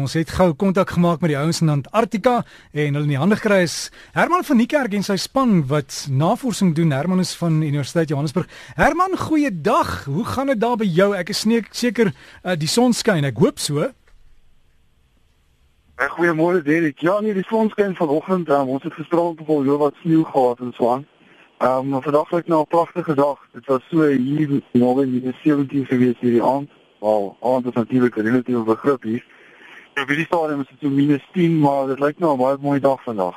Ons het gou kontak gemaak met die ouens in Antarktika en hulle in die hande gekry is Herman van Niekerk en sy span wat navorsing doen. Herman is van Universiteit Johannesburg. Herman, goeiedag. Hoe gaan dit daar by jou? Ek is seker uh, die son skyn. Ek hoop so. Ek goeiemôre Derek. Ja, nee, die son skyn vanoggend. Um, ons het gisterand op al wat sneeu gehad en so aan. Ehm um, vandag het nou 'n pragtige dag. Dit was so hier nou in die 17 gewees hierdie aand. Wel, aand is natuurlik 'n relatiewe begrip hier. Ja, vir die stadium is dit so minus 10, maar dit lyk nou 'n baie mooi dag vandag.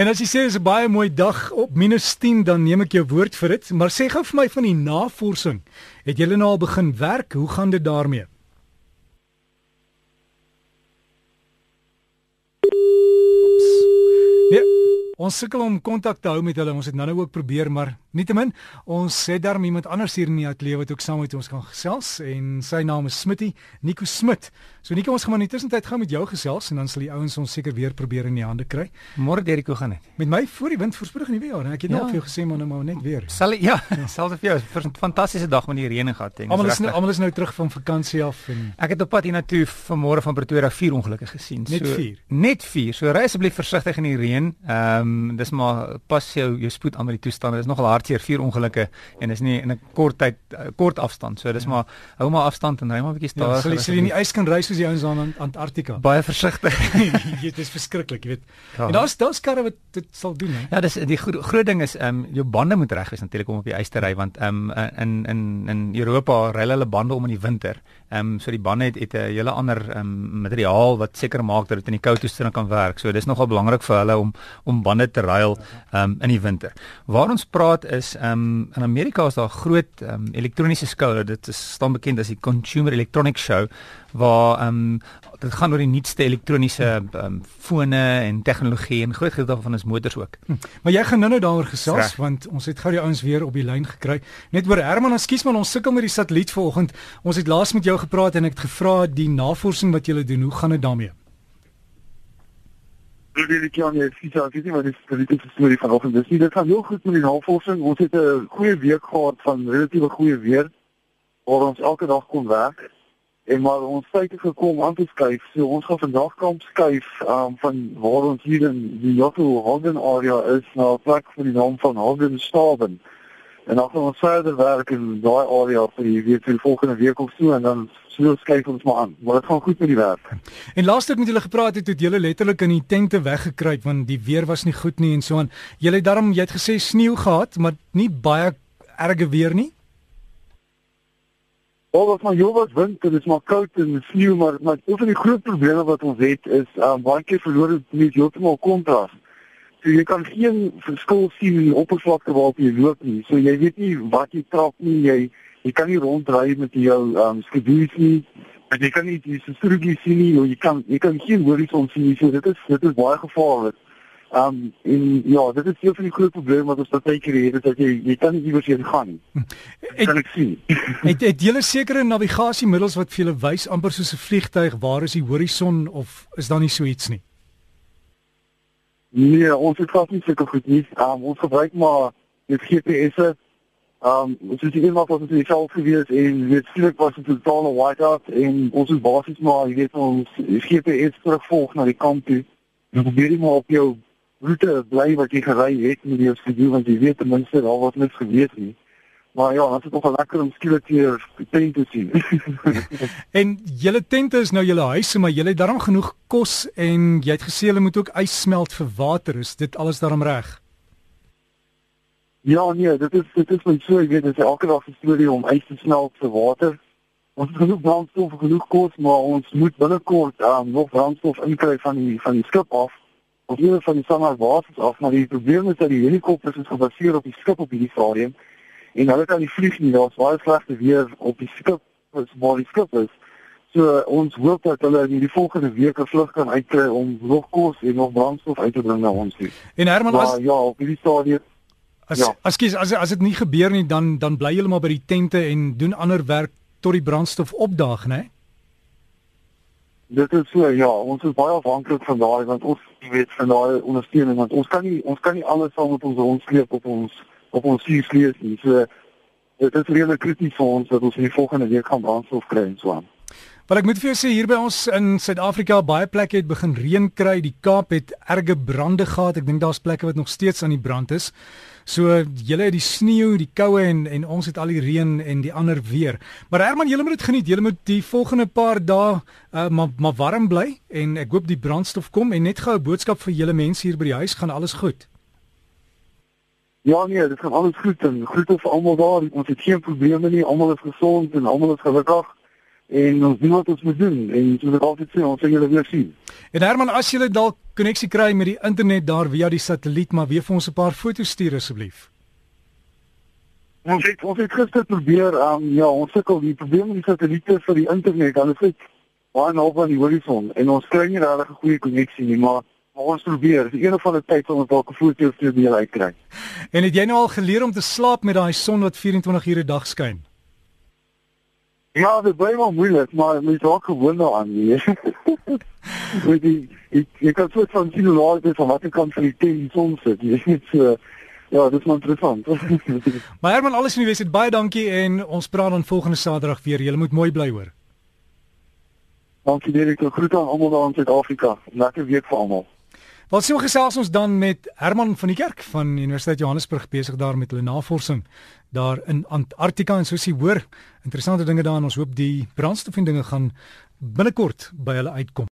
En as jy sê dit is 'n baie mooi dag op minus 10, dan neem ek jou woord vir dit, maar sê gou vir my van die navorsing. Het julle nou al begin werk? Hoe gaan dit daarmee? Ons sukkel om kontak te hou met hulle. Ons het nou-nou ook probeer, maar nietemin, ons het daar iemand anders hier in die ateljee wat ook saam met ons kan gesels en sy naam is Smitty, Nico Smit. So Nico, ons gaan maar in die tussentyd gou met jou gesels en dan sal die ouens ons seker weer probeer in die hande kry. Môre Derek, hoe gaan dit? Met my voor die wind voorspoedig nuwe jaar. Ek het ja. nou vir jou gesê maar nou maar net weer. Sal ja, ja. selfs vir jou. 'n fantastiese dag met die reën gehad ding. Almal is nou almal is nou terug van vakansie af en ek het op pad hiernatoe vanmôre van Pretoria vier ongelukke gesien. Net so, vier. Net vier. So ry asseblief versigtig in die reën. Ehm um, dis maar pas jou jou spoed aan met die toestande. Dis nogal hartseer vier ongelukke en is nie in 'n kort tyd uh, kort afstand. So dis ja. maar hou maar afstand en ry maar 'n bietjie stadig. Ja, sal jy nie ys kan ry soos die ouens aan Antarktika? Baie versigtig. dit is verskriklik, jy weet. Ja. En daar's daar's karre wat dit sal doen, hè. Ja, dis die gro groot ding is ehm um, jou bande moet reg wees natuurlik om op die ys te ry want ehm um, in in in Europa ry hulle bande om in die winter. Ehm um, so die bande het het 'n hele ander ehm um, materiaal wat seker maak dat dit in die koue toestande kan werk. So dis nogal belangrik vir hulle om om bande te ruil ehm um, in die winter. Waar ons praat is ehm um, in Amerika is daar groot ehm um, elektroniese skoue. Dit is staan bekend as die Consumer Electronics Show waar ehm um, dit gaan oor die nuutste elektroniese ehm um, fone en tegnologie en groot gedeelte daarvan is motors ook. Hm. Maar jy gaan nou-nou daaroor gesels Rech. want ons het gou die ouens weer op die lyn gekry. Net oor Herman, ekskuus man, ons sukkel met die satelliet vanoggend. Ons het laas met jou gepraat en ek het gevra die navorsing wat julle doen, hoe gaan dit daarmee? Dit is ja nie, dis ja, dis nie dis dit is storie vanoggend. Dis nie dit gaan heel goed met die navorsing. Ons het 'n goeie week gehad van relatiewe goeie weer waar ons elke dag kon werk en maar ons het gekom aan te skuif. So ons gaan vandag kamp skuif um, van waar ons hier in die Jotto Hogan area is na 'n plek vir die naam van Hogan Staben. En dan gaan ons verder werk in daai area vir die week vir die volgende week of so en dan sou skuif ons maar aan. Maar dit gaan goed met die werk. En laaste ek met julle gepraat het, het julle letterlik in die tente weggekruip want die weer was nie goed nie en so aan. Julle het daarom jy het gesê sneeu gehad, maar nie baie erge weer nie. Al wat maar jou wat wind, dit is maar koud en sneeu, maar maar een van die groot probleme wat ons het is um, baie keer verloor dit net heeltemal kontras. So jy kan geen verskil sien in die oppervlakte waarop jy loop nie. So jy weet nie wat jy trap nie. Jy jy kan nie ronddry met jou um skedules nie. En jy kan nie die strokie sien nie. Jy kan jy kan geen horison sien nie. So dit is dit is baie gevaarlik. Um en ja, dit is een van die groot probleme wat ons baie keer het, dat jy jy kan nie iewers heen gaan nie. Het, kan ek sien. het het julle sekere navigasiemiddels wat vir julle wys amper soos 'n vliegtyg waar is die horison of is daar nie so iets nie? Nee, ons het glad nie seker goed nie. Um ons gebruik maar die GPS'e. Um ons het eendag was dit self gewees en weet skielik was dit totale whiteout en ons is basies maar jy weet ons GPS terugvolg na die kamp toe. Jy probeer nie maar op jou roete bly wat jy gery het met jou skedule want jy weet ten minste daar was niks gebeur nie. Maar ja, dit is nogal lekker om skielik hier tente te sien. en julle tente is nou julle huise, maar julle het daarom genoeg kos en jy het gesê hulle moet ook ys smelt vir water. Is dit alles daarom reg? Ja, nee, dit is dit is net so, ek weet dit is elke dag 'n storie om ys te smelt vir water. Ons het genoeg brandstof en genoeg kos, maar ons moet binnekort um, nog brandstof inkry van die van die skip af of nie van die sanger basis af, maar die probleem is dat die helikopters is gebaseer op die skip op hierdie stadium en hulle kan nie vlieg nie, daar's baie slegte weer op die skip, wat waar die skip is. So ons hoop dat hulle in die volgende week 'n vlug kan uitkry om nog kos en nog brandstof uit te bring na ons toe. En Herman, maar, as ja, op hierdie stadium As ja. as kies, as as dit nie gebeur nie dan dan bly julle maar by die tente en doen ander werk tot die brandstof opdaag, né? Nee? Dit is so ja, ons is baie afhanklik van daai want ons weet van daai ondersteuning want ons kan nie ons kan nie alles saam met ons rondsleep op ons op ons vliegvlieg nie. So dit is regtig krities vir ons dat ons in die volgende week gaan brandstof kry en so aan. Wel ek moet vir jou sê hier by ons in Suid-Afrika baie plekke het begin reën kry. Die Kaap het erge brande gehad. Ek dink daar's plekke wat nog steeds aan die brand is. So julle het die sneeu, die koue en en ons het al die reën en die ander weer. Maar Herman, julle moet dit geniet. Julle moet die volgende paar dae uh, maar maar warm bly en ek hoop die brandstof kom en net gou 'n boodskap vir julle mense hier by die huis gaan alles goed. Ja nee, dit gaan alles goed en groete vir almal daar. Ons het geen probleme nie. Almal is gesond en almal is gelukkig. En ons doen wat ons moet doen en soos ek altyd sê, ons sal julle weer sien. En Herman, as jy dalk koneksie kry met die internet daar via die satelliet, maar weer vir ons 'n paar foto's stuur asseblief. Ons het ons het gister probeer, um, ja, ons sukkel die probleem met die satelliete vir die internet. Hulle sê baie naby aan die horison en ons kry nie regtig 'n goeie koneksie nie, maar Maar ons probeer, die een of ander tyd sal ons dalk 'n foto of twee meer uitkry. En het jy nou al geleer om te slaap met daai son wat 24 ure 'n dag skyn? Ja, dit bly maar moeilik, maar mens raak gewoond daaraan, nee. Weet jy, ek ek kan soort van sien hoe laat dit van watter kant van die teen son sit. Jy weet so Ja, dit is maar interessant. maar Herman, alles in die wêreld, baie dankie en ons praat dan volgende Saterdag weer. Jy moet mooi bly hoor. Dankie Derek, groete aan almal daar in Suid-Afrika. Lekker week vir almal. Wat sou gesels ons dan met Herman van die Kerk van Universiteit Johannesburg besig daar met hulle navorsing daar in Antarktika en soos jy hoor, interessante dinge daar en ons hoop die brandstof en dinge gaan binnekort by hulle uitkom.